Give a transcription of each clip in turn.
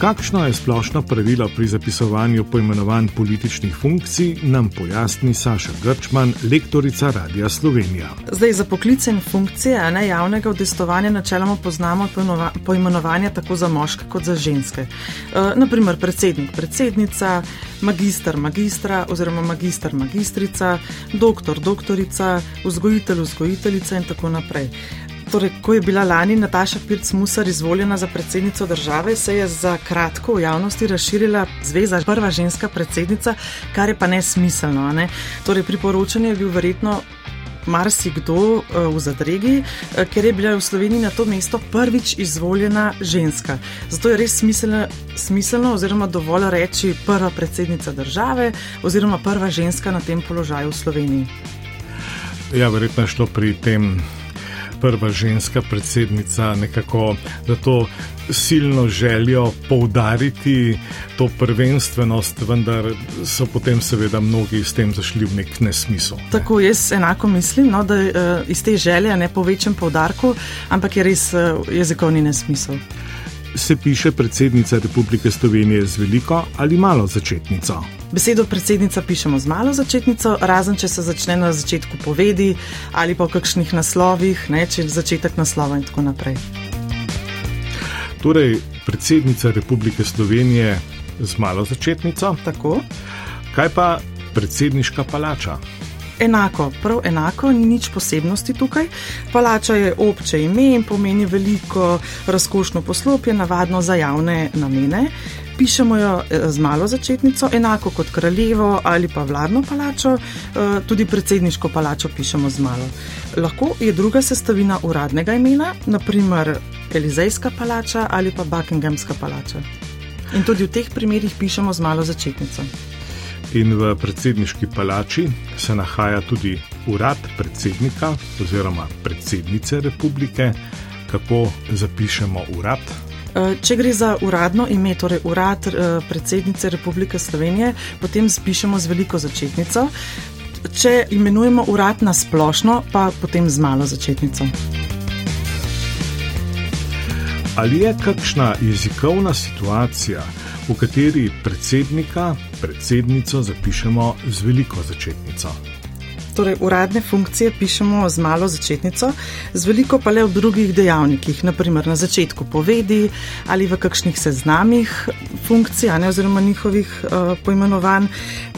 Kakšno je splošno pravilo pri zapisovanju poimenovanj političnih funkcij, nam pojasni Saša Grčman, lektorica Radia Slovenija. Zdaj, za poklice in funkcije ne, javnega udestovanja načeloma poznamo poimenovanja tako za moške kot za ženske. E, naprimer, predsednik, predsednica, magistr, magistra oziroma magistr, magistrica, doktor, doktorica, vzgojitelj, vzgojiteljica in tako naprej. Torej, ko je bila lani Nataša Pirc-Musar izvoljena za predsednico države, se je za kratko v javnosti razširila zveza prva ženska predsednica, kar je pa nesmiselno. Ne? Torej, priporočanje je bil verjetno marsikdo uh, v zadregi, uh, ker je bila v Sloveniji na to mesto prvič izvoljena ženska. Zato je res smiselno, smiselno oziroma dovolj reči prva predsednica države oziroma prva ženska na tem položaju v Sloveniji. Ja, verjetno je šlo pri tem prva ženska predsednica, nekako za to silno željo poudariti to prvenstvenost, vendar so potem seveda mnogi s tem zašli v nek nesmisel. Ne? Tako jaz enako mislim, no, da uh, iz te želje ne povečam poudarku, ampak je res uh, jezikovni nesmisel. Se piše predsednica Republike Slovenije z veliko ali malo začetnico? Besedo predsednica pišemo z malo začetnico, razen če se začne na začetku povedi ali pa v kakšnih naslovih, ne, če je začetek naslova in tako naprej. Torej, predsednica Republike Slovenije z malo začetnico. Tako. Kaj pa predsedniška palača? Enako, prav enako, ni nič posebnosti tukaj. Palača je obče ime in pomeni veliko razkošno poslopje, navadno za javne namene pišemo jo eh, z malo začetnico, enako kot kraljevo ali pa vladno palačo, eh, tudi predsedniško palačo pišemo z malo. Lahko je druga sestavina uradnega imena, naprimer Elizejska palača ali pa Buckinghamska palača. In tudi v teh primerjih pišemo z malo začetnico. In v predsedniški palači se nahaja tudi urad predsednika oziroma predsednice republike. Kako zapišemo urad? Eh, če gre za uradno ime, torej urad eh, predsednice Republike Slovenije, potem spišemo z veliko začetnico. Če imenujemo urad na splošno, pa potem z malo začetnico. Ali je kakšna jezikovna situacija, v kateri predsednika, predsednico zapišemo z veliko začetnico? Torej uradne funkcije pišemo z malo začetnico, z veliko pa le v drugih dejavnikih, naprimer na začetku povedi ali v kakšnih seznamih funkcij, ne, oziroma njihovih uh, poimenovanj.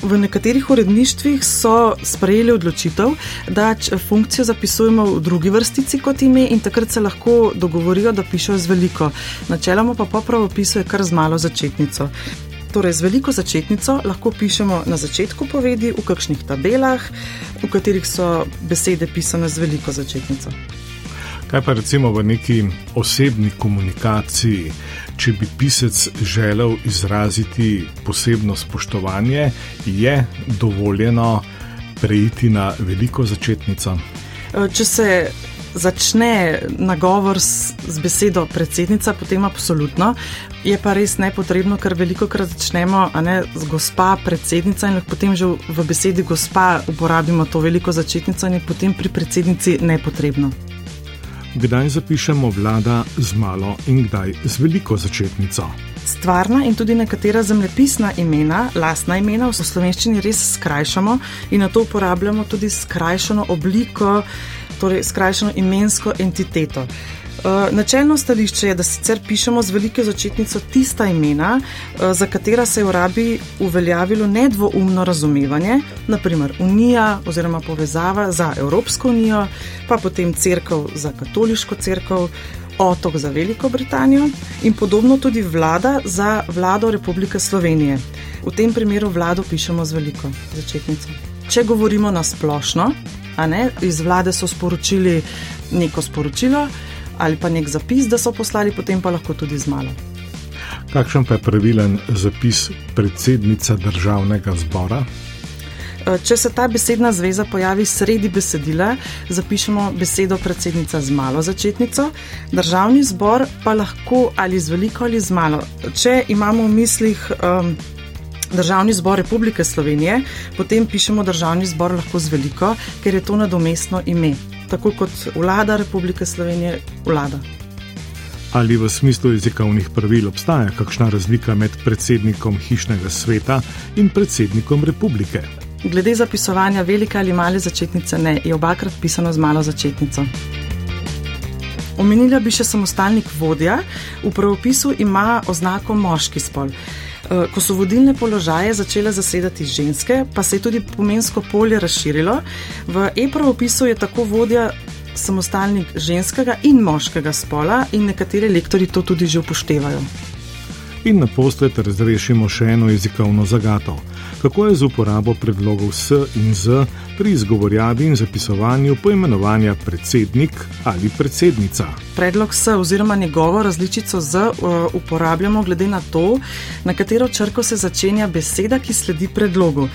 V nekaterih uredništvih so sprejeli odločitev, da funkcijo zapisujemo v drugi vrstici kot ime in takrat se lahko dogovorijo, da pišejo z veliko. Načeloma pa popravo pisuje kar z malo začetnico. Torej, z veliko začetnico lahko pišemo na začetku povedi, v kakšnih tabelah, v katerih so besede pisane z veliko začetnico. Kaj pa recimo v neki osebni komunikaciji, če bi pisec želel izraziti posebno spoštovanje, je dovoljeno preiti na veliko začetnico? Če se začne nagovor s, z besedo predsednica, potem absolutno. Je pa res nepotrebno, ker veliko krat začnemo ne, z gospa predsednica in potem že v besedi gospa uporabimo to veliko začetnico in je potem pri predsednici nepotrebno. Kdaj zapišemo vlada z malo in kdaj z veliko začetnico? Stvarna in tudi nekatera zemljepisna imena, lastna imena v slovenščini res skrajšamo in na to uporabljamo tudi skrajšano obliko torej skrajšano imensko entiteto. Uh, načelno stališče je, da sicer pišemo z veliko začetnico tista imena, uh, za katera se je v rabi uveljavilo nedvoumno razumevanje, naprimer Unija oziroma povezava za Evropsko unijo, pa potem Cerkev za katoliško cerkev, otok za Veliko Britanijo in podobno tudi vlada za vlado Republike Slovenije. V tem primeru vlado pišemo z veliko začetnico. Če govorimo na splošno, iz vlade so sporočili neko sporočilo ali pa nek zapis, da so poslali, potem pa lahko tudi z malo. Kakšen pa je pravilen zapis predsednica državnega zbora? E, če se ta besedna zveza pojavi sredi besedila, zapišemo besedo predsednica z malo začetnico, državni zbor pa lahko ali z veliko ali z malo. Če imamo v mislih um, Državni zbor Republike Slovenije, potem pišemo Državni zbor lahko z veliko, ker je to nadomestno ime, tako kot vlada Republike Slovenije vlada. Ali v smislu jezikovnih pravil obstaja kakšna razlika med predsednikom hišnega sveta in predsednikom republike? Glede zapisovanja velike ali male začetnice, ne, je obakrat pisano z malo začetnico. Omenila bi še samostalnik vodja. V pravopisu ima oznako moški spol. Eh, ko so vodilne položaje začele zasedati ženske, pa se je tudi pomensko polje razširilo. V e-pravopisu je tako vodja samostalnik ženskega in moškega spola, in nekateri lektori to tudi že upoštevajo. In na posled razrešimo še eno jezikovno zagato. Kako je z uporabo predlogov S in Z pri izgovorjavi in zapisovanju poimenovanja predsednik ali predsednica? Predlog S oziroma njegovo različico Z uh, uporabljamo glede na to, na katero črko se začenja beseda, ki sledi predlogu.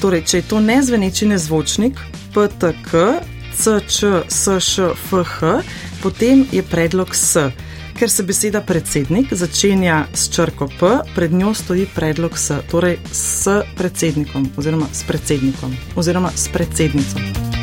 Torej, če je to nezveneči nezvočnik, PTK, CČ, SŠ, FH, potem je predlog S. Ker se beseda predsednik začenja s črko P, pred njo stoji predlog S, torej s predsednikom oziroma s predsednikom oziroma s predsednico.